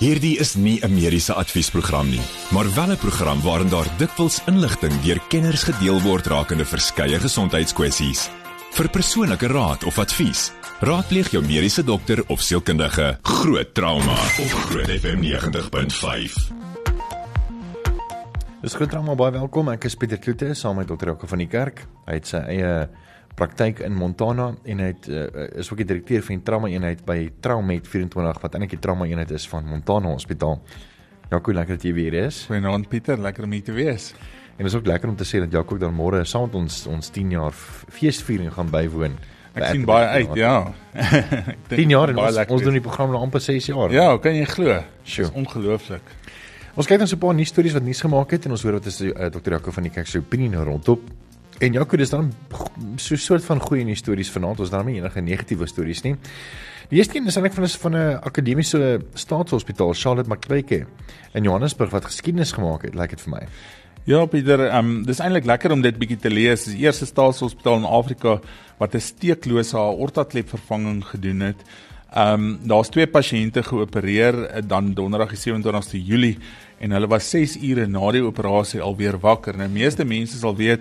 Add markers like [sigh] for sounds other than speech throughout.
Hierdie is nie 'n mediese adviesprogram nie, maar wel 'n program waarin daar dikwels inligting deur kenners gedeel word rakende verskeie gesondheidskwessies. Vir persoonlike raad of advies, raadpleeg jou mediese dokter of sielkundige. Groot trauma op Groot FM 90.5. Dis groot trauma baie welkom. Ek is Pieter Kloete saam met dokter Jaco van die Kerk. Hy het sy eie praktyk in Montana en hy het, uh, is ook die direkteur van die trauma eenheid by Traumet 24 wat eintlik die trauma eenheid is van Montana Hospitaal. Jaco, lekker dat jy weer is. Goeienaand Pieter, lekker om hier te wees. En dit is ook lekker om te sê dat Jaco dan môre saam met ons ons 10 jaar feesviering gaan bywoon. Ek sien baie uit, ja. [laughs] 10 jaar en ons, ons doen die program al amper 6 jaar. Ja, kan jy glo? Sure. Dis ongelooflik. Ons kyk dan so 'n paar nuus stories wat nuus gemaak het en ons hoor wat is uh, eh, Dr. Jaco van die Kerk se opinie nou rondop En Jaco, dis dan so 'n soort van goeie nuus stories vanaand. Ons dan nie enige negatiewe stories nie. Die eerste een is eintlik van 'n van 'n akademiese staatshospitaal, Charlotte Macquarie in Johannesburg wat geskiedenis gemaak het, lyk like dit vir my. Ja, Pieter, ehm um, dis eintlik lekker om dit bietjie te lees. Dis die eerste staatshospitaal in Afrika wat 'n steeklose aortaklep vervanging gedoen het. Ehm um, daar's twee pasiënte geopereer eh, dan donderdag die 27ste Julie en hulle was 6 ure na die operasie alweer wakker. Nou meeste mense sal weet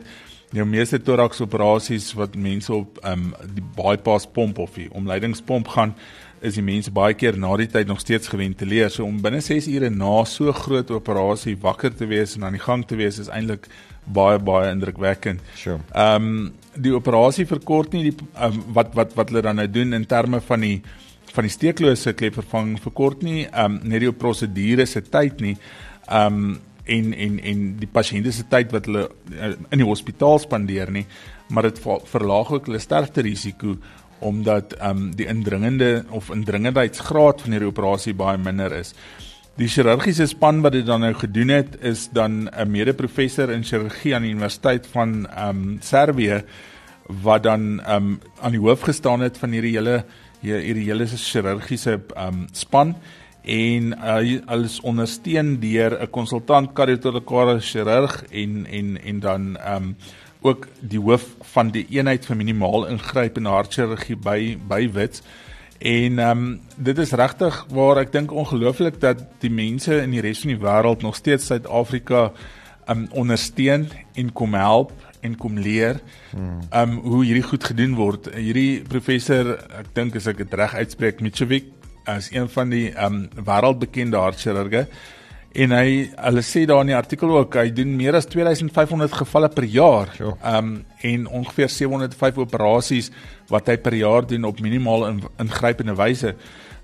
jou meeste thorax operasies wat mense op um die bypass pomp of die omleidingspomp gaan is die mense baie keer na die tyd nog steeds geventileer. So om binne 6 ure na so groot operasie wakker te wees en aan die gang te wees is eintlik baie baie indrukwekkend. Sure. Um die operasie verkort nie die um, wat wat wat hulle dan nou doen in terme van die van die steeklose klepvervanging verkort nie um net die prosedure se tyd nie. Um en en en die pasiënte se tyd wat hulle eh, in die hospitaal spandeer nie, maar dit verlaag ook hulle sterfte risiko omdat ehm um, die indringende of indringendheidsgraad van hierdie operasie baie minder is. Die chirurgiese span wat dit dan nou gedoen het is dan 'n mede-professor in chirurgie aan die Universiteit van ehm um, Servië wat dan ehm um, aan die hoof gestaan het van hierdie hele hierdie hele chirurgiese ehm um, span en hy uh, is ondersteun deur 'n konsultant kardiotorakale chirurg en en en dan ehm um, ook die hoof van die eenheid vir minimaal ingrypende hartchirurgie by by Wits. En ehm um, dit is regtig waar ek dink ongelooflik dat die mense in die res van die wêreld nog steeds Suid-Afrika ehm um, ondersteun en kom help en kom leer ehm um, hoe hierdie goed gedoen word. Hierdie professor, ek dink as ek dit reg uitspreek, Michovic as een van die ehm um, wêreldbekende hartchirurge en hy hulle sê daar in die artikel ook hy doen meer as 2500 gevalle per jaar. Ehm um, en ongeveer 705 operasies wat hy per jaar doen op minimaal in, ingrypende wyse.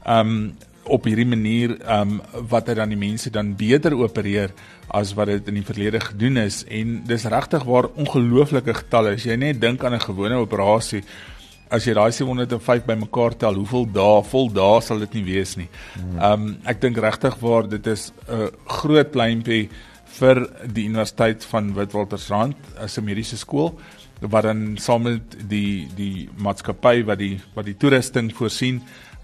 Ehm um, op hierdie manier ehm um, wat hy dan die mense dan beter opereer as wat dit in die verlede gedoen is en dis regtig waar ongelooflike getalle as jy net dink aan 'n gewone operasie as jy daai 705 bymekaar tel, hoeveel dae, vol dae sal dit nie wees nie. Ehm um, ek dink regtig waar dit is 'n uh, groot pleintjie vir die Universiteit van Witwatersrand as 'n mediese skool wat dan saam met die die maatskappy wat die wat die toerusting voorsien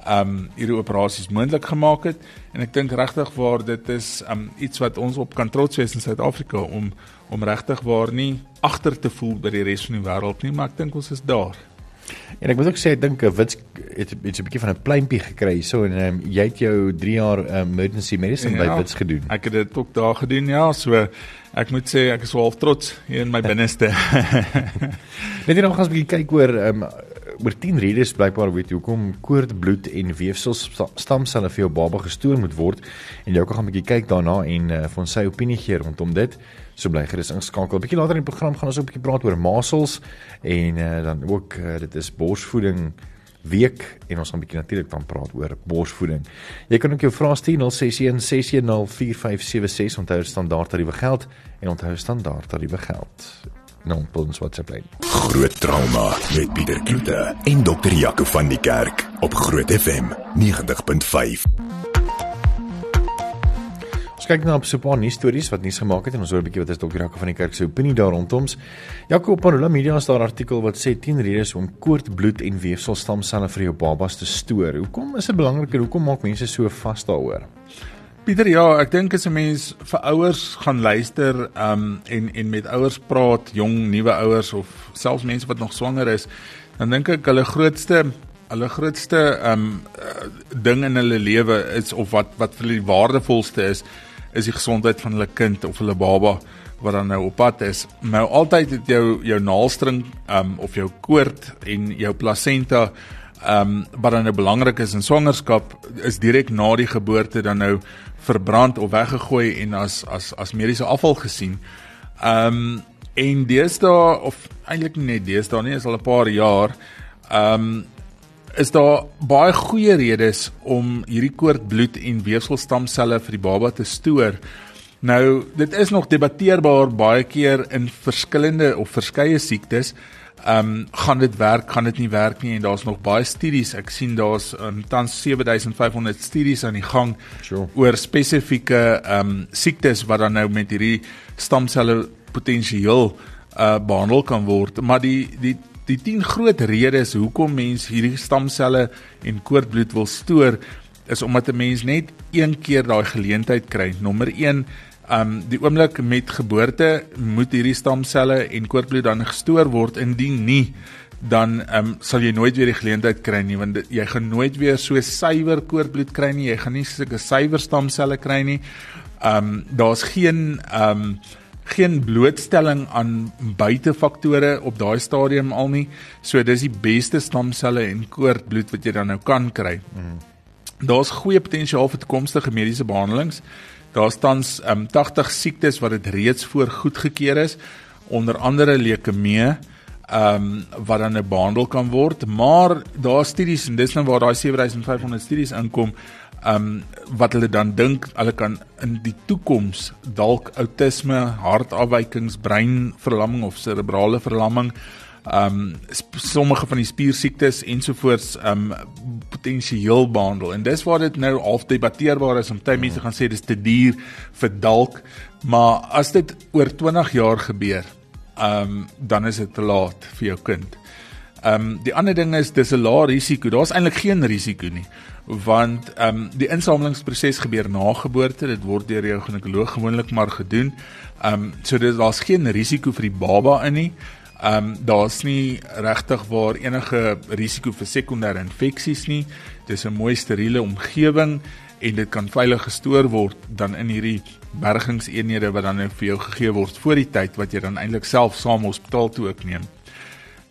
um, hierdie operasies moontlik gemaak het en ek dink regtig waar dit is um, iets wat ons op kan trots wees in Suid-Afrika om om regtig waar nie agter te voel by die res van die wêreld nie maar ek dink ons is daar. En ek moet ook sê ek dink 'n wits het iets 'n bietjie van 'n pleintjie gekry so en um, jy het jou 3 jaar um, emergency medicine ja, by wits gedoen. Ek het dit ook daar gedoen ja, so ek moet sê ek is half trots hier in my [laughs] binneste. [laughs] Net hier nog gaan 'n bietjie kyk oor um, oor 10 redes blykbaar weet hoekom koord bloed en weefsels stamselle vir jou baba gestoor moet word en jy ook gaan 'n bietjie kyk daarna en uh, vir ons sy opinie gee rondom dit. So bly gerus ingeskakel. 'n Bietjie later in die program gaan ons ook 'n bietjie praat oor masels en uh, dan ook uh, dit is borsvoeding week en ons gaan 'n bietjie natuurlik dan praat oor borsvoeding. Jy kan ook jou vrae stuur 0616104576 onthou standaard tariewe geld en onthou standaard tariewe geld. Nou ons WhatsApp lyn. Groot trauma met Pieter Kloete en dokter Jaco van die Kerk op Groot FM 90.5 kyk nou op so 'n paar nuus stories wat nuus gemaak het en ons hoor 'n bietjie wat is dokter Jaco van die kerk se opinie daar rondom. Jaco op Parola Media is daar 'n artikel wat sê 10 redes om koord bloed en weefselstamselle vir jou babas te stoor. Hoekom is dit belangrik en hoekom maak mense so vas daaroor? Pieter, ja, ek dink as 'n mens vir ouers gaan luister, um en en met ouers praat, jong nuwe ouers of selfs mense wat nog swanger is, dan dink ek hulle grootste hulle grootste ehm um, ding in hulle lewe is of wat wat vir hulle die waardevolste is, is die gesondheid van hulle kind of hulle baba wat dan nou op pad is. Nou altyd het jou jou naalstring ehm um, of jou koord en jou plasenta ehm um, wat dan nou belangrik is in swangerskap is direk na die geboorte dan nou verbrand of weggegooi en as as as mediese afval gesien. Ehm um, en deesdae of eintlik nie net deesdae nie, is al 'n paar jaar ehm um, is daar baie goeie redes om hierdie koordbloed en weefselstamselle vir die baba te stoor. Nou, dit is nog debatteerbaar baie keer in verskillende of verskeie siektes. Ehm um, gaan dit werk, gaan dit nie werk nie en daar's nog baie studies. Ek sien daar's um, tans 7500 studies aan die gang sure. oor spesifieke ehm um, siektes wat dan nou met hierdie stamselle potensieel uh behandel kan word. Maar die die die 10 groot redes hoekom mense hierdie stamselle en koordbloed wil stoor is omdat 'n mens net een keer daai geleentheid kry. Nommer 1 Um die oomblik met geboorte moet hierdie stamselle en koordbloed dan gestoor word indien nie dan um sal jy nooit weer die geleentheid kry nie want jy gaan nooit weer so suiwer koordbloed kry nie jy gaan nie sulke suiwer stamselle kry nie. Um daar's geen um geen blootstelling aan buitefaktore op daai stadium al nie. So dis die beste stamselle en koordbloed wat jy dan nou kan kry. Mm. Daar's goeie potensiaal vir toekomstige mediese behandelings. Daar's tans um, 80 siektes wat dit reeds voor goedgekeur is, onder andere leukemie ehm um, wat dan behandel kan word, maar daar studies en dis nou waar daai 7500 studies inkom um wat hulle dan dink hulle kan in die toekoms dalk outisme, hartafwykings, breinverlamming of serebrale verlamming um sommige van die spiersiektes ensovoorts um potensieel behandel. En dis waar dit nou half debatteerbaar is om baie mense gaan sê dis te duur vir dalk maar as dit oor 20 jaar gebeur um dan is dit te laat vir jou kind. Um die ander ding is dis 'n lae risiko. Daar's eintlik geen risiko nie want ehm um, die insamelingsproses gebeur na geboorte. Dit word deur jou ginekoloog gewoonlik maar gedoen. Ehm um, so dit daar's geen risiko vir die baba in nie. Ehm um, daar's nie regtig waar enige risiko vir sekondêre infeksies nie. Dis 'n mooi steriele omgewing en dit kan veilig gestoor word dan in hierdie bergingseenhede wat dan nou vir jou gegee word voor die tyd wat jy dan eintlik self saam hospitaal toe ook neem.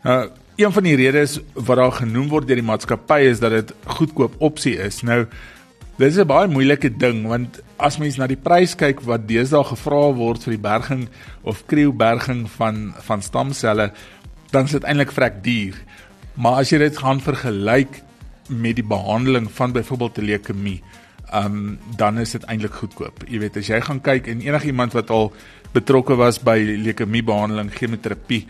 Nou een van die redes wat daar genoem word deur die maatskappy is dat dit goedkoop opsie is. Nou dis 'n baie moeilike ding want as mens na die prys kyk wat deesdae gevra word vir die berging of krieuberging van van stamselle, dan is dit eintlik vrek duur. Maar as jy dit gaan vergelyk met die behandeling van byvoorbeeld leukemie, um dan is dit eintlik goedkoop. Jy weet as jy gaan kyk en enigiemand wat al betrokke was by leukemie behandeling, chemoterapie,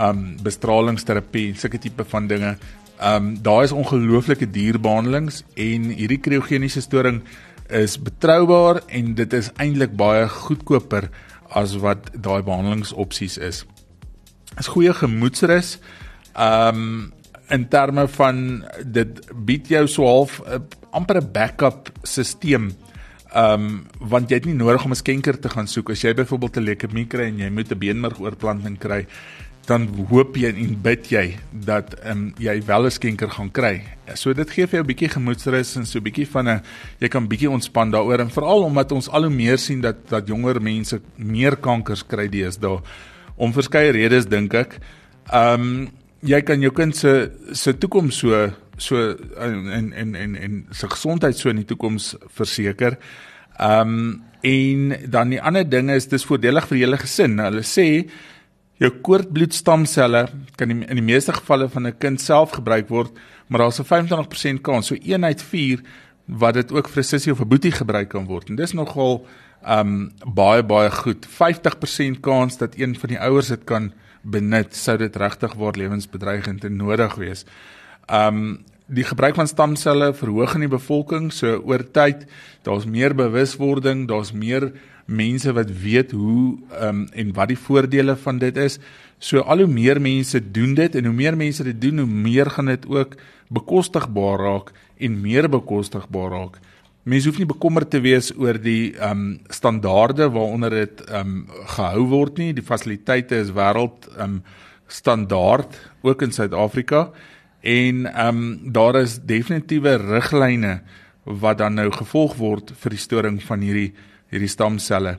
um bestralingsterapie, sulke tipe van dinge. Um daar is ongelooflike dierbehandelings en hierdie kriogeniese storing is betroubaar en dit is eintlik baie goedkoper as wat daai behandelingsopsies is. Is goeie gemoedsrus. Um in terme van dit bied jou so half uh, amper 'n backup stelsel. Um want jy het nie nodig om 'n skenker te gaan soek as jy byvoorbeeld 'n leukemie kry en jy moet 'n beenmergoorplanting kry dan hoop jy en bid jy dat ehm um, jy wel 'n skenker gaan kry. So dit gee vir jou 'n bietjie gemoedsrus en so 'n bietjie van 'n jy kan bietjie ontspan daaroor en veral omdat ons al hoe meer sien dat dat jonger mense meer kankers kry deesdae om verskeie redes dink ek. Ehm um, jy kan jou kind se se toekoms so so en en en en sy gesondheid so in die toekoms verseker. Ehm um, en dan die ander ding is dis voordelig vir julle gesin. Hulle sê Jou koordbloedstamselle kan in die meeste gevalle van 'n kind self gebruik word, maar daar's 'n 25% kans, so 1 uit 4 wat dit ook vir 'n sussie of 'n boetie gebruik kan word. En dis nogal um baie baie goed. 50% kans dat een van die ouers dit kan benut, sou dit regtig waar lewensbedreigend en nodig wees. Um die gebruik van stamselle verhoog in die bevolking, so oor tyd, daar's meer bewuswording, daar's meer mense wat weet hoe um, en wat die voordele van dit is. So al hoe meer mense doen dit en hoe meer mense dit doen, hoe meer gaan dit ook bekostigbaar raak en meer bekostigbaar raak. Mense hoef nie bekommerd te wees oor die ehm um, standaarde waaronder dit ehm um, gehou word nie. Die fasiliteite is wêreld ehm um, standaard ook in Suid-Afrika En ehm um, daar is definitiewe riglyne wat dan nou gevolg word vir die storing van hierdie hierdie stamselle.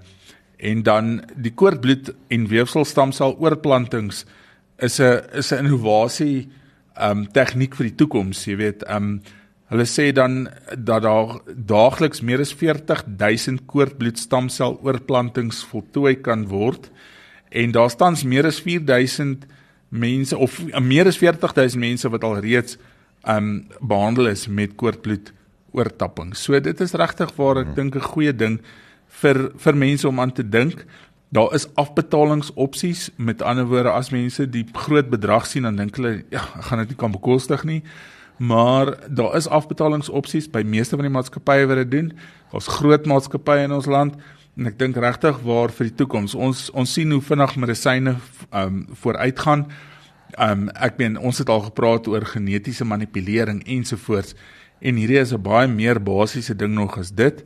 En dan die koordbloed en weefselstamsel oorplantings is 'n is 'n innovasie ehm um, tegniek vir die toekoms, jy weet, ehm um, hulle sê dan dat daar daagliks meer as 40000 koordbloedstamsel oorplantings voltooi kan word en daar staan meer as 4000 mense of uh, meer as 40000 mense wat al reeds um, behandel is met koordbloed oortapping. So dit is regtig waar ek hmm. dink 'n goeie ding vir vir mense om aan te dink. Daar is afbetalingsopsies. Met ander woorde, as mense die groot bedrag sien, dan dink hulle, ja, ek gaan dit nie kan bekostig nie. Maar daar is afbetalingsopsies by meeste van die maatskappye wat dit doen. Ons groot maatskappye in ons land en ek dink regtig waar vir die toekoms. Ons ons sien hoe vinnig medisyne ehm um, vooruitgaan. Ehm um, ek meen ons het al gepraat oor genetiese manipulering ensovoorts en hierdie is 'n baie meer basiese ding nog as dit.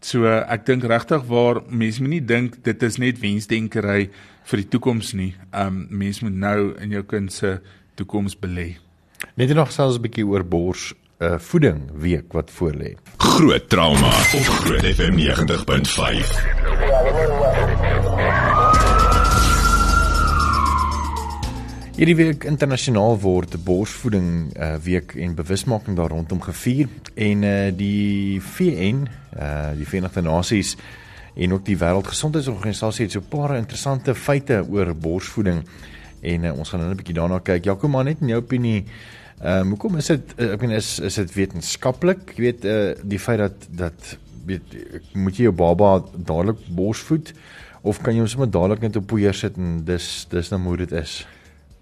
So ek dink regtig waar mense moenie dink dit is net wensdenkery vir die toekoms nie. Um mense moet nou in jou kind se toekoms belê. Net nog selfs 'n bietjie oor bors uh voeding week wat voorlê. Groot trauma op Groot FM 90.5. Hierdie week internasionaal word borsvoeding uh, week en bewusmaking daar rondom gevier en uh, die VN, uh, die Verenigde Nasies en ook die Wêreldgesondheidsorganisasie het so 'n paar interessante feite oor borsvoeding en uh, ons gaan nou 'n bietjie daarna kyk. Jaco maar net in jou opinie, ehm uh, hoekom is dit uh, ek meen is is dit wetenskaplik? Jy weet uh, die feit dat dat weet moet jy jou baba dadelik borsvoed of kan jy hom sommer dadelik net op poeier sit en dis dis nou hoe dit is?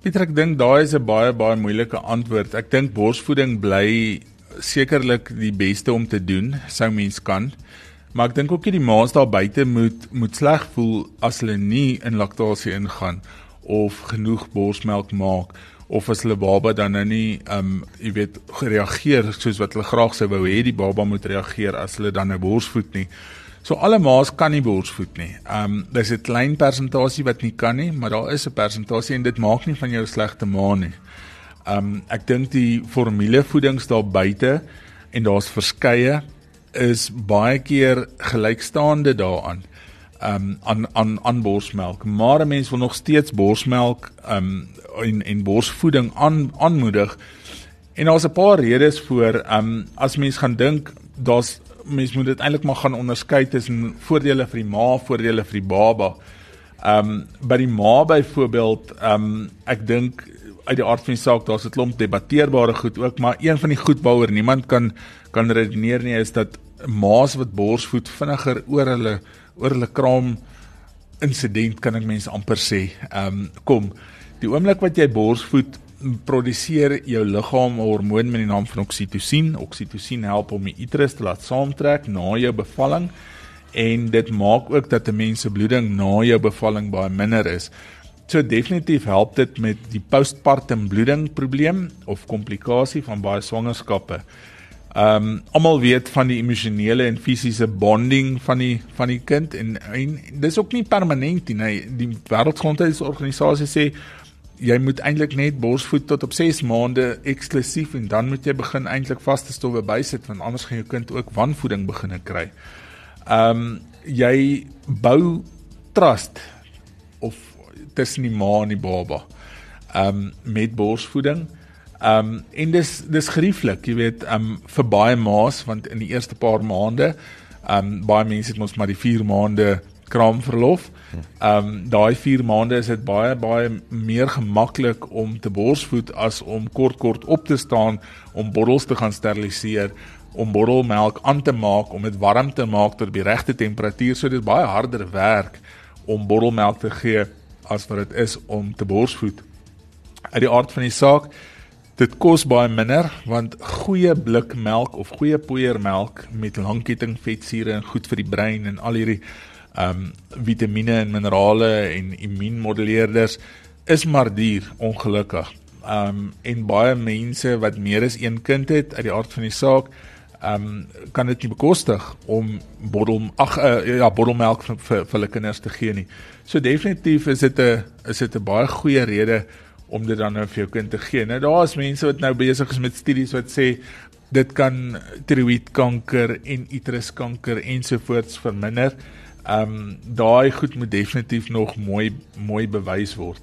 Pieter, ek dink daai is 'n baie baie moeilike antwoord. Ek dink borsvoeding bly sekerlik die beste om te doen, sou mens kan. Maar ek dink ook nie die ma's daar buite moet moet sleg voel as hulle nie in laktasie ingaan of genoeg borsmelk maak of as hulle baba dan nou nie um jy weet gereageer soos wat hulle graag sou wou hê die baba moet reageer as hulle dan 'n borsvoed nie. So alle ma's kan nie borsvoed nie. Um dis 'n klein persentasie wat nie kan nie, maar daar is 'n persentasie en dit maak nie van jou 'n slegte ma nie. Um ek dink die formulevoedings daar buite en daar's verskeie is baie keer gelykstaande daaraan. Um aan aan aan borsmelk. Maar 'n mens wil nog steeds borsmelk um en en borsvoeding aan aanmoedig. En daar's 'n paar redes voor um as mens gaan dink daar's mens moet dit eintlik maar gaan onderskei tussen voordele vir die ma, voordele vir die baba. Um, by die ma byvoorbeeld, um, ek dink uit die aard van die saak daar's 'n klomp debatteerbare goed ook, maar een van die goed waaroor niemand kan kan redeneer nie is dat ma's wat borsvoed vinniger oor hulle oor hulle kraam insident kan ek mense amper sê. Ehm um, kom, die oomblik wat jy borsvoed produseer jou liggaam 'n hormoon met die naam van oksitosien. Oksitosien help om die uterus te laat saamtrek na jou bevalling en dit maak ook dat 'n mens se bloeding na jou bevalling baie minder is. So definitief help dit met die postpartum bloeding probleem of komplikasie van baie swangerskappe. Ehm um, almal weet van die emosionele en fisiese bonding van die van die kind en, en dis ook nie permanent nie. Nee, die Wêreldgesondheidsorganisasie sê jy moet eintlik net borsvoed tot op 6 maande eksklusief en dan moet jy begin eintlik vaste stowwe bysit want anders gaan jou kind ook wanvoeding begine kry. Ehm um, jy bou trust of tussen die ma en die baba. Ehm um, met borsvoeding. Ehm um, en dis dis gerieflik, jy weet, ehm um, vir baie ma's want in die eerste paar maande ehm um, baie mense het mos maar die 4 maande kraamverlof. Ehm um, daai 4 maande is dit baie baie meer gemaklik om te borsvoed as om kort kort op te staan om bottels te gaan steriliseer om bottelmelk aan te maak om dit warm te maak tot die regte temperatuur so dit is baie harder werk om bottelmelk te gee as wat dit is om te borsvoed. Uit die aard van die saak dit kos baie minder want goeie blikmelk of goeie poeiermelk met langketting vetsure en goed vir die brein en al hierdie um vitamiene en minerale en immuunmoduleerders is maar duur ongelukkig. Um en baie mense wat meer as een kind het uit die aard van die saak um kan dit nie bekostig om bottel ag uh, ja bottelmelk vir vir hulle kinders te gee nie. So definitief is dit 'n is dit 'n baie goeie rede om dit dan nou vir jou kind te gee. Nou daar is mense wat nou besig is met studies wat sê dit kan tiroïedkanker en uteruskanker ensovoorts verminder. Ehm um, daai goed moet definitief nog mooi mooi bewys word.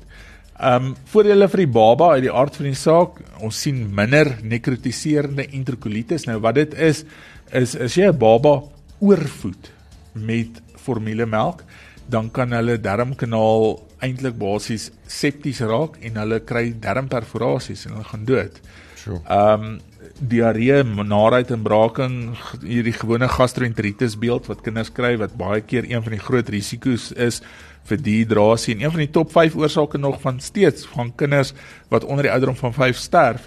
Ehm um, voordele vir die baba uit die aard van die saak, ons sien minder nekrotiserende enterocolitis. Nou wat dit is is as jy 'n baba oorvoed met formulemelk, dan kan hulle darmkanaal eintlik basies septies raak en hulle kry darmperforasies en hulle gaan dood. Sure. Ehm um, diarree, naarheid en braaking, hierdie gewone gastroenteritis beeld wat kinders kry wat baie keer een van die groot risiko's is vir dehydrasie en een van die top 5 oorsake nog van steeds van kinders wat onder die ouderdom van 5 sterf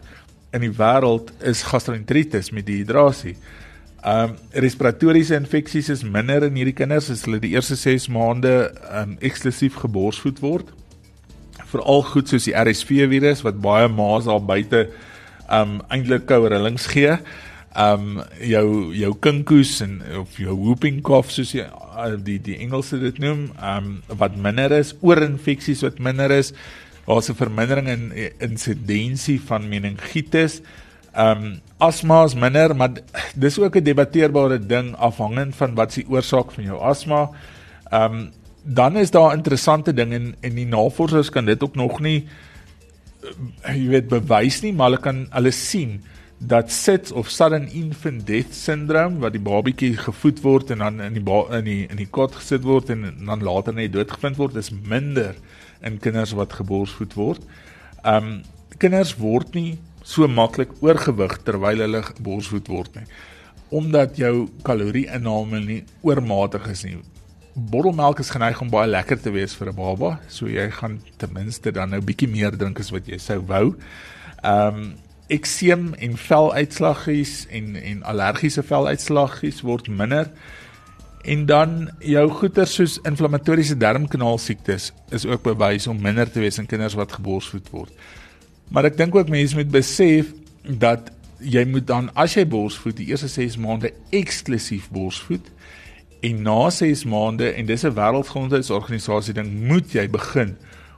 in die wêreld is gastroenteritis met dehydrasie. Ehm um, respiratoriese infeksies is minder in hierdie kinders as hulle die eerste 6 maande ehm um, eksklusief geborsvoed word. Veral goed soos die RSV virus wat baie ma's daar buite um eintlik koue rillings gee. Um jou jou kinkoes en of jou whooping cough soos jy uh, die die Engelse dit noem, um wat minder is, oorinfeksies wat minder is, daar's 'n vermindering in insidensie van meningitis. Um asma is minder, maar dis ook 'n debatteerbare ding afhangend van wat se oorsaak van jou asma. Um dan is daar interessante dinge en en die navorsers kan dit ook nog nie Eh, jy weet bewys nie, maar hulle kan hulle sien dat SIDS of sudden infant death syndrome wat die babatjie gevoed word en dan in die in die in die kot gesit word en dan later net doodgevind word is minder in kinders wat geborsvoed word. Um kinders word nie so maklik oorgewig terwyl hulle geborsvoed word nie omdat jou kalorieinname nie oormatig is nie bottelmelk is geneig om baie lekker te wees vir 'n baba, so jy gaan ten minste dan nou bietjie meer drink as wat jy sou wou. Ehm um, ekseem en veluitslaggies en en allergiese veluitslaggies word minder. En dan jou goeie soos inflammatoriese darmkanaal siektes is ook bewys om minder te wees in kinders wat geborsvoed word. Maar ek dink ook mense moet besef dat jy moet dan as jy borsvoed die eerste 6 maande eksklusief borsvoed En na 6 maande en dis 'n wêreldgesondheidsorganisasie ding moet jy begin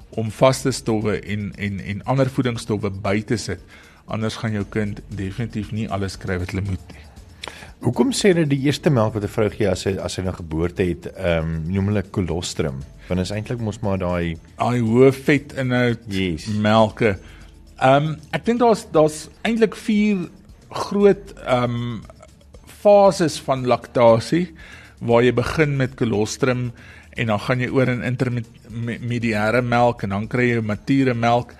om vaste stowwe en en en ander voedingsstowwe by te sit. Anders gaan jou kind definitief nie alles kry wat hulle moet nie. Hoekom sê hulle die eerste melk wat 'n vrou gee as sy as sy 'n geboorte het, ehm um, noem hulle kolostrum? Want is eintlik mos maar daai daai hoë vet inhoud yes. melke. Ehm um, ek dink daar's daar's eintlik vier groot ehm um, fases van laktasie waar jy begin met kolostrum en dan gaan jy oor in intermediêre melk en dan kry jy mature melk.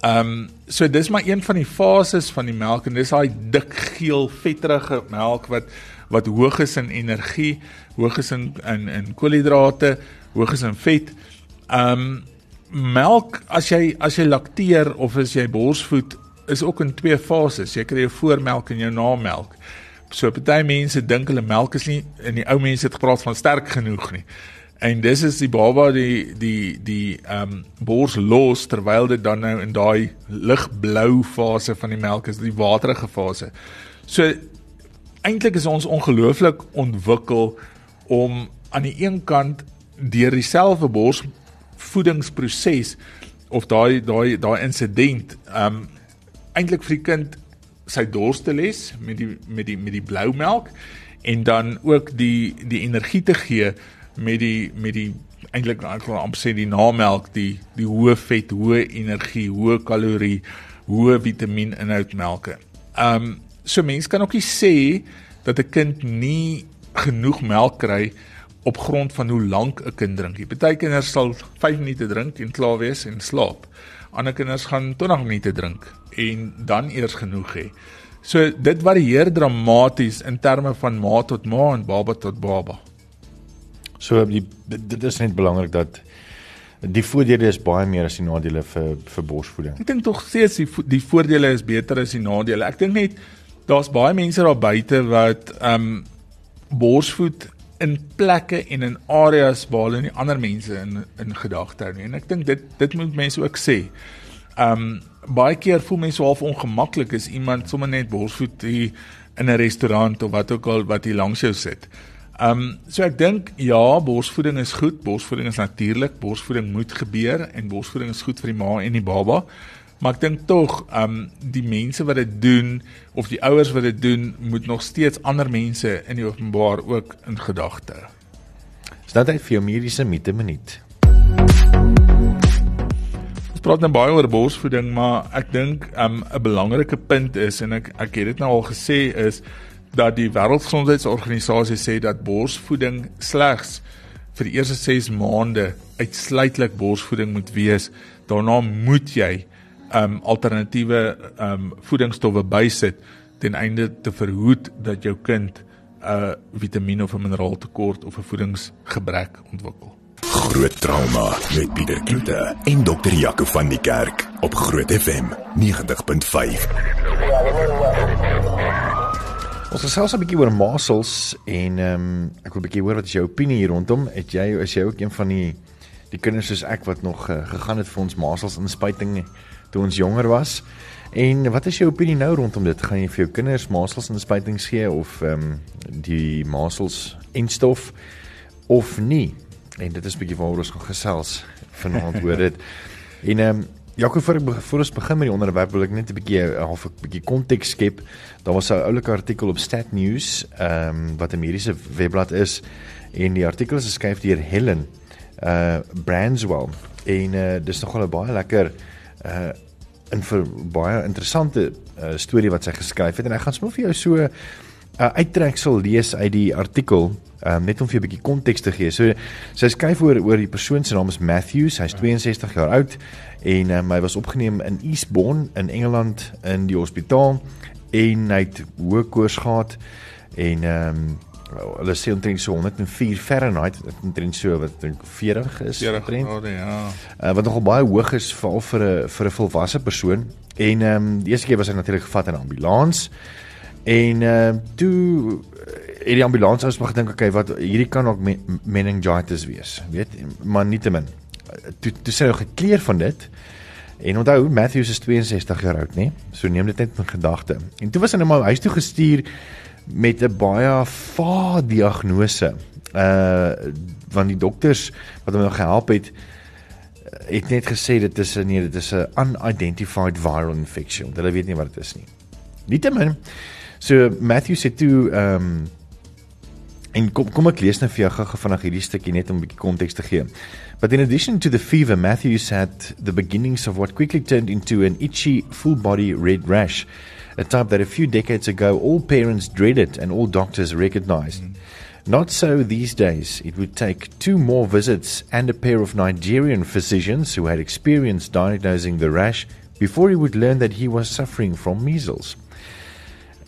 Ehm um, so dis maar een van die fases van die melk en dis daai dik geel vetterige melk wat wat hoog is in energie, hoog is in in in koolhidrate, hoog is in vet. Ehm um, melk as jy as jy lakteer of as jy borsvoed is ook in twee fases. Jy kry jou voormelk en jou namelk. So party mense dink hulle melk is nie en die ou mense het gepraat van sterk genoeg nie. En dis is die baba die die die ehm um, bors los terwyl dit dan nou in daai ligblou fase van die melk is, die waterige fase. So eintlik is ons ongelooflik ontwikkel om aan die een kant deur dieselfde bors voedingsproses of daai daai daai insident ehm um, eintlik vir die kind sy dors te les met die met die met die blou melk en dan ook die die energie te gee met die met die eintlik ek wil amper sê die namelk die die hoë vet, hoë energie, hoë kalorie, hoë vitamieninhoud melke. Ehm um, so mense kan ook nie sê dat 'n kind nie genoeg melk kry op grond van hoe lank 'n kind drink. Party kinders sal 5 minute drink en klaar wees en slaap. Ander kinders gaan 20 minute drink en dan eers genoeg hê. So dit varieer dramaties in terme van ma tot ma en baba tot baba. So die dit is net belangrik dat die voordele is baie meer as die nadele vir vir borsvoeding. Ek dink tog steeds die die voordele is beter as die nadele. Ek dink net daar's baie mense daar buite wat ehm um, borsvoed in plekke en in areas waar hulle nie ander mense in in gedagte hou nie. En ek dink dit dit moet mense ook sê. Um, baie keer voel mense half ongemaklik as iemand sommer net borsvoed hier in 'n restaurant of wat ook al wat hier langs jou sit. Um, so ek dink ja, borsvoeding is goed, borsvoeding is natuurlik, borsvoeding moet gebeur en borsvoeding is goed vir die ma en die baba. Maar ek dink tog, ehm um, die mense wat dit doen of die ouers wat dit doen, moet nog steeds ander mense in die openbaar ook in gedagte. Staan dit vir jou mediese mite minuut? Ons praat nou baie oor borsvoeding, maar ek dink um, 'n um, belangrike punt is en ek ek het dit nou al gesê is dat die Wêreldgesondheidsorganisasie sê dat borsvoeding slegs vir die eerste 6 maande uitsluitlik borsvoeding moet wees. Daarna moet jy um alternatiewe um voedingsstowwe bysit ten einde te verhoed dat jou kind 'n uh, vitamien of 'n mineraaltekort of 'n voedingsgebrek ontwikkel. Groot trauma met Pieter Kloete en dokter Jaco van die Kerk op Groot FM 90.5. Ons gesels 'n bietjie oor masels en ehm um, ek wil 'n bietjie hoor wat is jou opinie hier rondom? Het jy is jy ook een van die die kinders soos ek wat nog uh, gegaan het vir ons masels inspuiting toe ons jonger was? En wat is jou opinie nou rondom dit? Gaan jy vir jou kinders masels inspuitings gee of ehm um, die masels instof of nie? En dit is bietjie waaroor ons gaan gesels vanaand oor dit. [laughs] En ehm um, Jakob voor, voor ons begin met die onderwerp wil ek net 'n bietjie half 'n bietjie konteks skep. Daar was 'n oulike artikel op Stat News, ehm um, wat 'n mediese webblad is en die artikel is geskryf deur Helen uh Brandswell en uh dis nogal 'n baie lekker uh 'n vir baie interessante uh, storie wat sy geskryf het en ek gaan sommer vir jou so 'n uh, uittreksel lees uit die artikel um, net om vir 'n bietjie konteks te gee. So sy skryf oor oor die persoon se naam is Matthews. Hy's 62 jaar oud en um, hy was opgeneem in Eastbourne in Engeland in die hospitaal en hy het hoë koors gehad en ehm um, hulle sê omtrent so 104 Fahrenheit omtrent so wat dink 40 is 40 grade ja. Uh, wat nogal baie hoog is veral vir 'n vir 'n volwasse persoon. En ehm um, die eerste keer was hy natuurlik gevat in 'n ambulans en ehm uh, toe het die ambulans ons begin dink okay wat hierdie kan ook meningitis wees weet maar nietemin. Toe toe sê hy gekleer van dit en onthou Matthews is 62 jaar oud nê so neem dit net in gedagte en toe was hy nou maar huis toe gestuur met 'n baie vaag diagnose. Uh want die dokters wat hom nog gehelp het het net gesê dit is nee, dit is 'n unidentified viral infection. Hulle weet nie wat dit is nie. Nietemin so Matthew sê toe ehm um, en kom kom ek lees net vir jou gou vanaand hierdie stukkie net om 'n bietjie konteks te gee. But in addition to the fever, Matthew said the beginnings of what quickly turned into an itchy full body red rash a type that a few decades ago all parents dreaded and all doctors recognized. Mm. Not so these days. It would take two more visits and a pair of Nigerian physicians who had experience diagnosing the rash before he would learn that he was suffering from measles.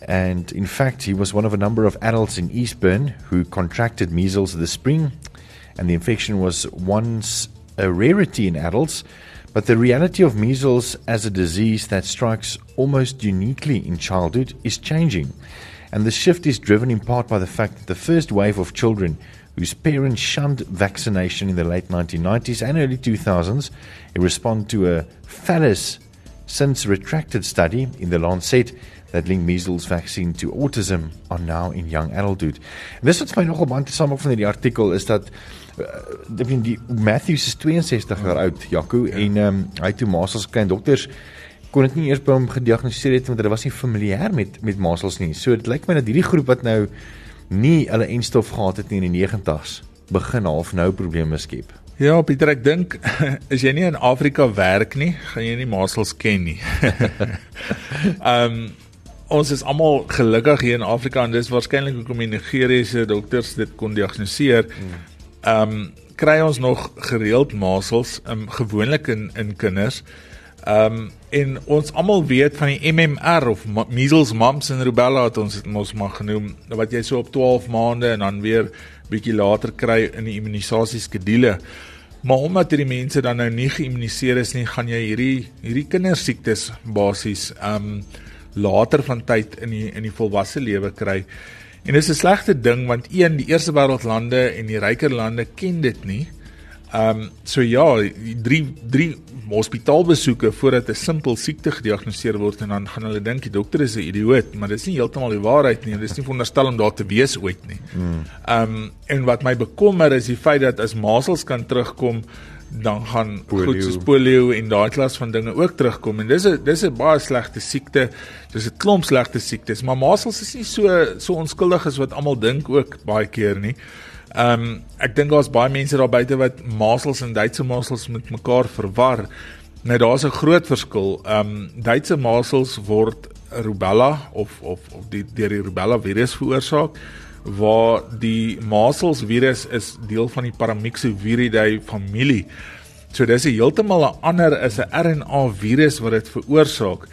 And in fact, he was one of a number of adults in Eastbourne who contracted measles this spring, and the infection was once a rarity in adults but the reality of measles as a disease that strikes almost uniquely in childhood is changing. And the shift is driven in part by the fact that the first wave of children whose parents shunned vaccination in the late 1990s and early 2000s in response to a phallus since retracted study in the Lancet that linked measles vaccine to autism are now in young adulthood. En dis wat my nogal baie interessant maak van hierdie artikel is dat uh, die, die Matthews is 62 jaar oud, Jaco, ja. en ehm um, hy toe masels klein dokters kon dit nie eers by hom gediagnoseer het want hulle was nie familier met met masels nie. So dit lyk my dat hierdie groep wat nou nie hulle enstof gehad het nie in die 90's begin half nou probleme skep. Ja, Pieter, ek dink [laughs] as jy nie in Afrika werk nie, gaan jy nie masels ken nie. [laughs] Ehm um, ons is almal gelukkig hier in Afrika en dis waarskynlik hoekom die Nigeriese dokters dit kon diagnoseer. Hmm ehm um, kry ons nog gereeld masels um, gewoonlik in in kinders. Ehm um, en ons almal weet van die MMR of measles, mumps en rubella wat ons dit mos maar genoem wat jy so op 12 maande en dan weer bietjie later kry in die immunisasieskedule. Maar omdat hierdie mense dan nou nie geïmmuniseer is nie, gaan jy hierdie hierdie kindersiektes basies ehm um, later van tyd in die in die volwasse lewe kry. En dis 'n slegte ding want een die eerste wêreldlande en die ryker lande ken dit nie. Ehm um, so ja, drie drie hospitaalbesoeke voordat 'n simpel siekte gediagnoseer word en dan gaan hulle dink die dokter is 'n idioot, maar dit is nie heeltemal die waarheid nie. Dit is nie veronderstel om daar te wees ooit nie. Hmm. Ehm um, en wat my bekommer is die feit dat as masels kan terugkom dan gaan polio. goed soos polio en daai klas van dinge ook terugkom en dis 'n dis 'n baie slegte siekte. Dis 'n klomp slegte siektes, maar masels is nie so so onskuldig as wat almal dink ook baie keer nie. Ehm um, ek dink daar's baie mense daar buite wat masels en Duitse masels met mekaar verwar. Nou daar's 'n groot verskil. Ehm um, Duitse masels word rubella of of of die deur die rubella virus veroorsaak waar die masels virus is deel van die Paramyxoviridae familie. So dis 'n heeltemal 'n ander is 'n RNA virus wat dit veroorsaak.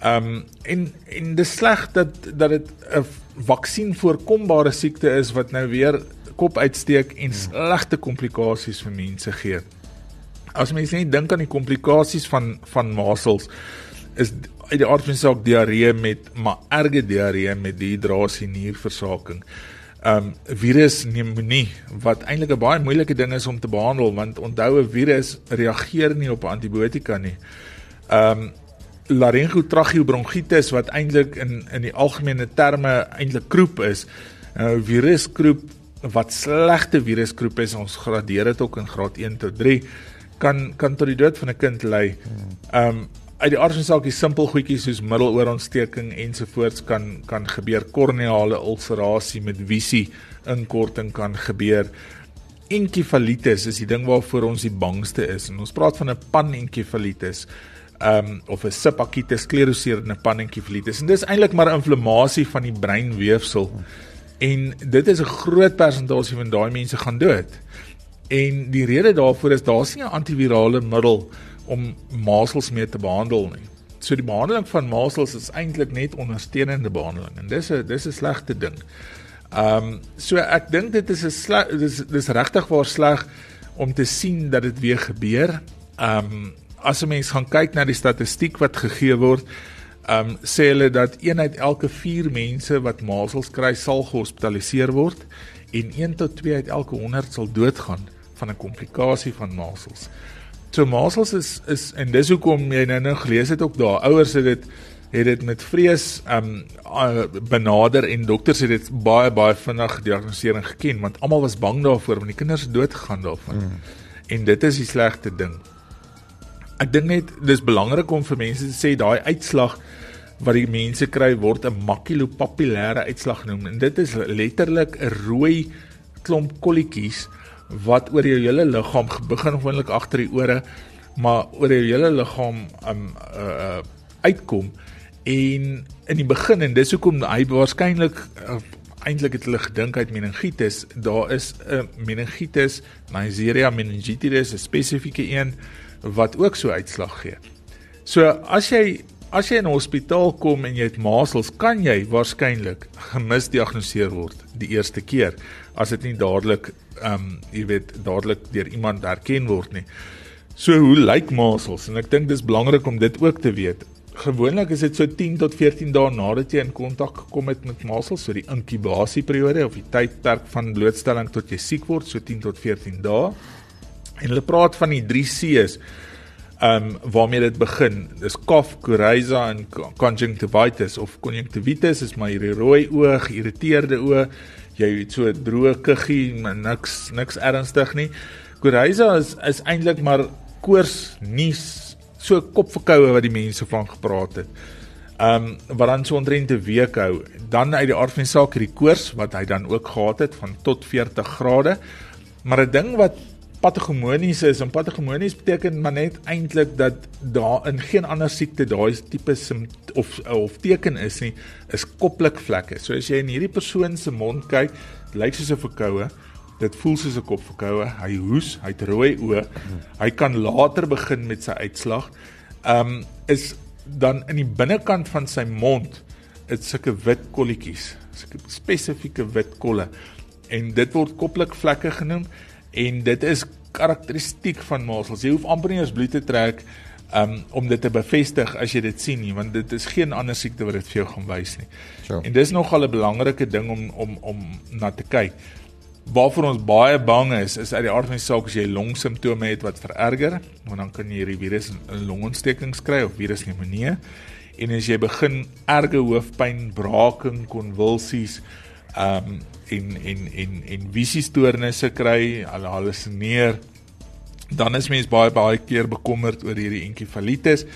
Ehm um, en en dis sleg dat dat dit 'n vaksin voorkombare siekte is wat nou weer kop uitsteek en slegte komplikasies vir mense gee. As mense net dink aan die komplikasies van van masels is uit die aard van die saak diarree met maar erge diarree met dehydrasie nierversaking. Um virus pneumonie wat eintlik 'n baie moeilike ding is om te behandel want onthou 'n virus reageer nie op antibiotika nie. Um laryngotracheobronchitis wat eintlik in in die algemene terme eintlik kroep is. 'n uh, Viruskroep wat slegte viruskroep is, ons gradeer dit ook in graad 1 tot 3, kan kan tot die dood van 'n kind lei. Ehm um, uit die aard van saak, die simpel goedjies soos middeloorontsteking ensovoorts kan kan gebeur. Korneale ulcerasie met visie inkorting kan gebeur. Enkefalitis is die ding waarvoor ons die bangste is. En ons praat van 'n panenkefalitis ehm um, of 'n subakute skleroserende panenkefalitis. En dis eintlik maar inflammasie van die breinweefsel. En dit is 'n groot persentasie van daai mense gaan dood. En die rede daarvoor is daar's nie 'n antivirale middel om masels mee te behandel nie. So die behandeling van masels is eintlik net ondersteunende behandeling en dis 'n dis 'n slegte ding. Ehm um, so ek dink dit is 'n sleg dis dis regtig waar sleg om te sien dat dit weer gebeur. Ehm um, as 'n mens gaan kyk na die statistiek wat gegee word, Ehm um, sê hulle dat een uit elke 4 mense wat masels kry sal gehospitaliseer word en 1 tot 2 uit elke 100 sal doodgaan van 'n komplikasie van masels. So masels is is en dis hoekom jy nou nou gelees het ook daar ouers het dit het dit met vrees um, benader en dokters het dit baie baie vinnig gediagnoseer en geken want almal was bang daarvoor want die kinders het dood gegaan daarvan. Mm. En dit is die slegte ding. Ek dink net dis belangrik om vir mense te sê daai uitslag wat die mense kry word 'n makulopapillêre uitslag genoem en dit is letterlik 'n rooi klomp kolletjies wat oor jou hele liggaam begin gewoonlik agter die ore maar oor jou hele liggaam um uh, uitkom en in die begin en dis hoekom hy waarskynlik uh, eintlik het hulle gedink uit meningitis daar is 'n uh, meningitis Neisseria meningitis 'n spesifieke een wat ook so uitslag gee. So as jy as jy in 'n hospitaal kom en jy het masels, kan jy waarskynlik gemisdiagnoseer word die eerste keer as dit nie dadelik ehm um, jy weet dadelik deur iemand herken word nie. So hoe lyk masels? En ek dink dis belangrik om dit ook te weet. Gewoonlik is dit so 10 tot 14 dae nadat jy in kontak gekom het met masels, so die inkubasieperiode of die tydperk van blootstelling tot jy siek word, so 10 tot 14 dae. En hulle praat van die 3 C's. Um, waarmee dit begin. Dis cough, coryza en conjunctivitis of conjunctivitis is maar hierdie rooi oog, irriteerde oë. Jy het so droë kuggie, maar niks niks ernstig nie. Coryza is is eintlik maar koors, nies, so kopverkoue wat die mense van gepraat het. Um, wat dan so omtrent 'n week hou. Dan uit die aard van die saak hierdie koors wat hy dan ook gehad het van tot 40 grade. Maar 'n ding wat patogonies is en patogonies beteken maar net eintlik dat daar in geen ander siekte daai tipe of of teken is nie is koplikvlekke. So as jy in hierdie persoon se mond kyk, lyk soos 'n verkoue. Dit voel soos 'n kopverkoue. Hy hoes, hy het rooi oë. Hy kan later begin met sy uitslag. Um is dan in die binnekant van sy mond dit sulke wit kolletjies, sulke spesifieke wit kolle en dit word koplikvlekke genoem en dit is karakteristiek van masels. Jy hoef amper nie eens bloed te trek um, om dit te bevestig as jy dit sien nie, want dit is geen ander siekte wat dit vir jou gaan wys nie. Sure. En dis nogal 'n belangrike ding om om om na te kyk. Waarvoor ons baie bang is, is uit die aard van die saak as jy longsimptome het wat vererger, want dan kan jy hierdie virus in longontstekings kry of virus pneumonie. En as jy begin erge hoofpyn, braaking, konvulsies, ehm um, en en en en visiestoornisse kry, hallusineer, dan is mens baie baie keer bekommerd oor hierdie enkefalitis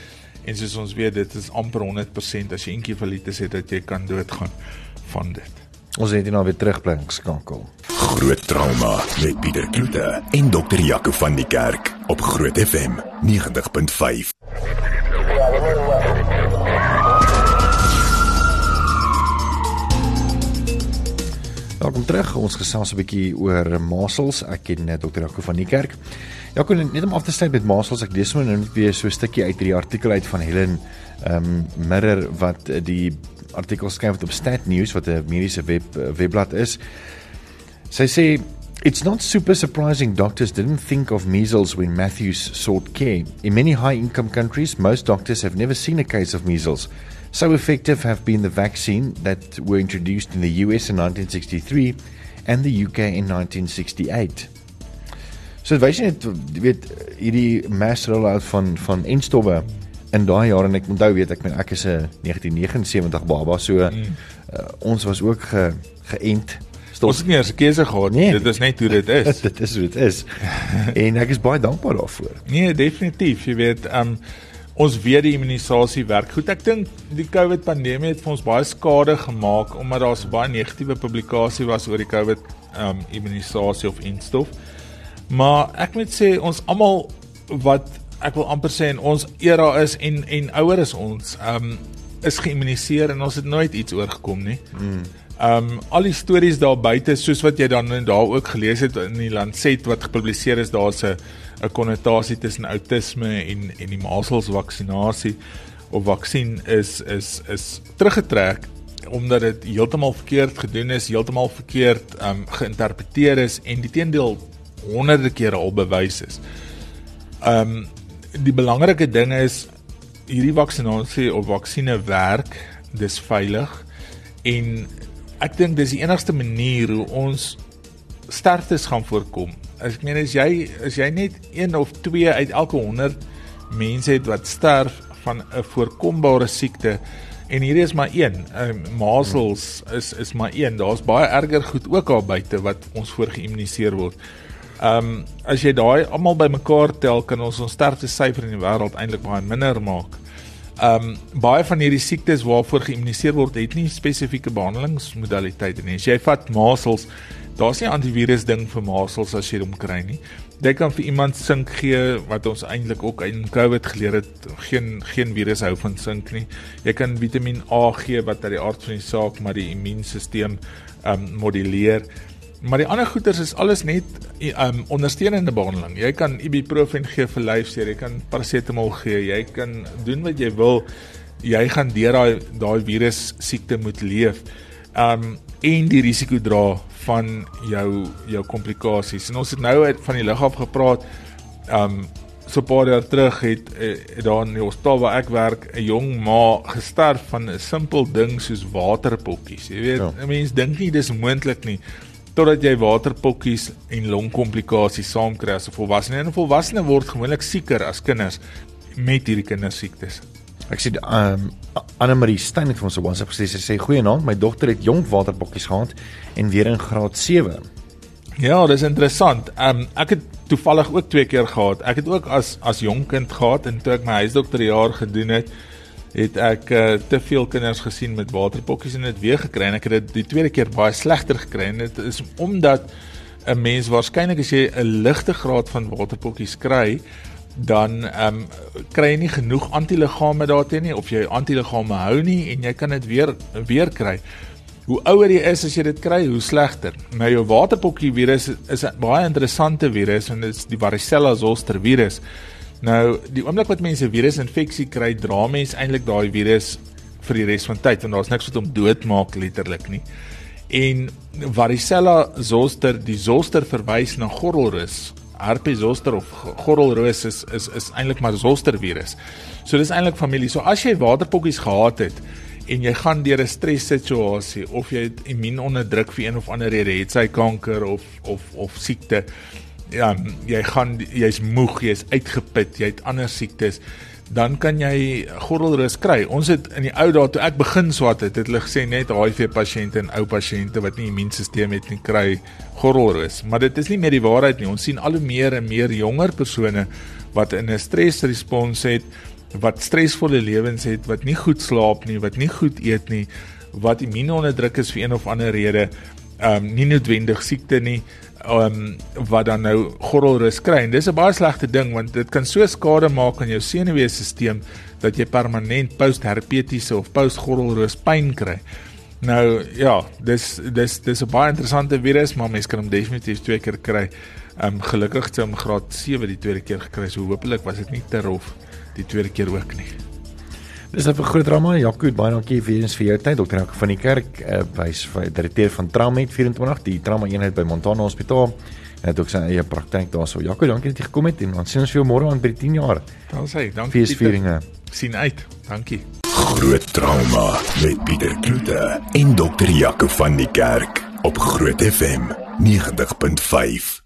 en soos ons weet dit is amper 100% as jy enkefalitis het dat jy kan doodgaan van dit. Ons het hier nou weer terugbring skakel. Groot trauma met Pieter Kloete en dokter Jaco van die Kerk op Groot FM 90.5. Welkom terug. Ons gesels 'n bietjie oor masels. Ek ken net dokter Jaco van die Kerk. Ja, kon net om af te sluit met masels. Ek lees maar nou net weer so 'n stukkie uit hierdie artikel uit van Helen ehm um, Mirror wat die artikel skryf op Stat News wat 'n mediese web webblad is. Sy sê It's not super surprising doctors didn't think of measles when Matthews sought care. In many high income countries, most doctors have never seen a case of measles. So effective have been the vaccine that were introduced in the US in 1963 and the UK in 1968. So wys jy net weet hierdie mass rollout van van enstowwe in daai jare en ek onthou weet ek men ek is 'n 1979 baba so mm. uh, ons was ook ge, geënt. Stop. Ons het nie 'n keuse gehad nie. Dit is net hoe dit is. [laughs] dit is hoe dit is. [laughs] en ek is baie dankbaar daarvoor. Nee, definitief. Jy weet, um ons weet die immunisasie werk goed. Ek dink die COVID pandemie het vir ons baie skade gemaak omdat daar so baie negatiewe publikasie was oor die COVID um immunisasie of instof. Maar ek moet sê ons almal wat ek wil amper sê in ons era is en en ouer is ons, ehm um, is geïmmuniseer en ons het nooit iets oorgekom nie. Hmm. Ehm um, al die stories daar buite soos wat jy dan daar ook gelees het in die Lancet wat gepubliseer is, daar's 'n 'n konnotasie tussen outisme en en die measles vaksinasie of vaksin is is is teruggetrek omdat dit heeltemal verkeerd gedoen is, heeltemal verkeerd ehm um, geïnterpreteer is en die teendeel honderde kere al bewys is. Ehm um, die belangrike ding is hierdie vaksinasie of vaksines werk, dis veilig en ek dink dis die enigste manier hoe ons sterftes gaan voorkom. As ek meen as jy as jy net 1 of 2 uit elke 100 mense het wat sterf van 'n voorkombare siekte en hierdie is maar een, um, measles is is maar een. Daar's baie erger goed ook daar buite wat ons voor geïmmuniseer word. Ehm um, as jy daai almal bymekaar tel, kan ons ons sterftesyfer in die wêreld eintlik baie minder maak. Ehm um, baie van hierdie siektes waarvoor geïmmuniseer word, het nie spesifieke behandelingsmodaliteite nie. As jy vat measles, daar's nie antivirus ding vir measles as jy hom kry nie. Jy kan vir iemand sink gee wat ons eintlik ook in COVID geleer het, geen geen virus hou van sink nie. Jy kan Vitamiin A gee wat uit die aard van die saak maar die immuunstelsel ehm um, moduleer. Maar die ander goeters is alles net um ondersteunende behandeling. Jy kan ibuprofen gee vir lyfseer, jy kan parasetamol gee, jy kan doen wat jy wil. Jy gaan deur daai daai virus siekte moet leef. Um en die risiko dra van jou jou komplikasies. En ons het nou uit van die lig af gepraat. Um so 'n paar jaar terug het, eh, daar in die hospitaal waar ek werk 'n jong ma gesterf van 'n simpel ding soos waterpokkies. Jy weet, ja. mense dink nie dis moontlik nie totdat jy waterpokkies en longkomplikasies saamkry as 'n volwassene. En 'n volwassene word gewoonlik sieker as kinders met hierdie kindersiektes. Ek sê ehm um, Anne Marie Steyn het vir ons op WhatsApp gesê sy sê goeienaand, my dogter het jong waterpokkies gehad en weer in graad 7. Ja, dis interessant. Ehm um, ek het toevallig ook twee keer gehad. Ek het ook as as jong kind gehad en toe ek my huisdokterjaar gedoen het, het ek uh, te veel kinders gesien met waterpokkies en dit weer gekry en ek het dit die tweede keer baie slegter gekry en dit is omdat 'n mens waarskynlik as jy 'n ligte graad van waterpokkies kry dan ehm um, kry jy nie genoeg antiliggame daarteen nie of jy antiliggame hou nie en jy kan dit weer weer kry. Hoe ouer jy is as jy dit kry, hoe slegter. Nou jou waterpokkie virus is 'n baie interessante virus en dit is die varicella zoster virus. Nou, die oomblik wat mense virusinfeksie kry, dra mense eintlik daai virus vir die res van tyd want daar's niks wat hom doodmaak letterlik nie. En varicella zoster, die zoster verwys na gordelrus. Herpes zoster of gordelrus is is is eintlik maar zoster virus. So dis eintlik familie. So as jy waterpokkies gehad het en jy gaan deur 'n stressituasie of jy het immuunonderdruk vir een of ander rede, het sy kanker of of of siekte. Ja, jy gaan jy's moeg, jy's uitgeput, jy het ander siektes dan kan jy gordelrus kry. Ons het in die ou dae toe ek begin swat het, het hulle gesê net HIV pasiënte en ou pasiënte wat nie immuunstelsel het nie kry gordelrus. Maar dit is nie meer die waarheid nie. Ons sien al hoe meer en meer jonger persone wat in 'n stresrespons het, wat stresvolle lewens het, wat nie goed slaap nie, wat nie goed eet nie, wat immuunonderdruk is vir een of ander rede, ehm um, nie noodwendig siekte nie, um, wat dan nou gordelrus kry. En dis 'n baie slegte ding want dit kan so skade maak aan jou senuweestelsel dat jy permanent postherpetiese of postgordelrus pyn kry. Nou ja, dis dis dis 'n baie interessante virus, maar mens kan hom definitief twee keer kry. Um gelukkig het hom graad 7 die tweede keer gekry. So hopelik was dit nie te rof die tweede keer ook nie. Dis 'n groot drama. Jaco, baie dankie vir eens vir jou tyd. Dokter Jaco van die kerk, uh, hy's direkteur van Tramet 24, die trauma eenheid by Montana Hospitaal. En het ook sy eie praktyk daarso. Jaco, dankie dat jy gekom het en ons sien ons vir jou môre aan by die 10 jaar. Dan sê, dankie. Feesvieringe. sien uit. Dankie. Groot trauma met Pieter Kloete en Dokter Jaco van die kerk op Groot FM 90.5.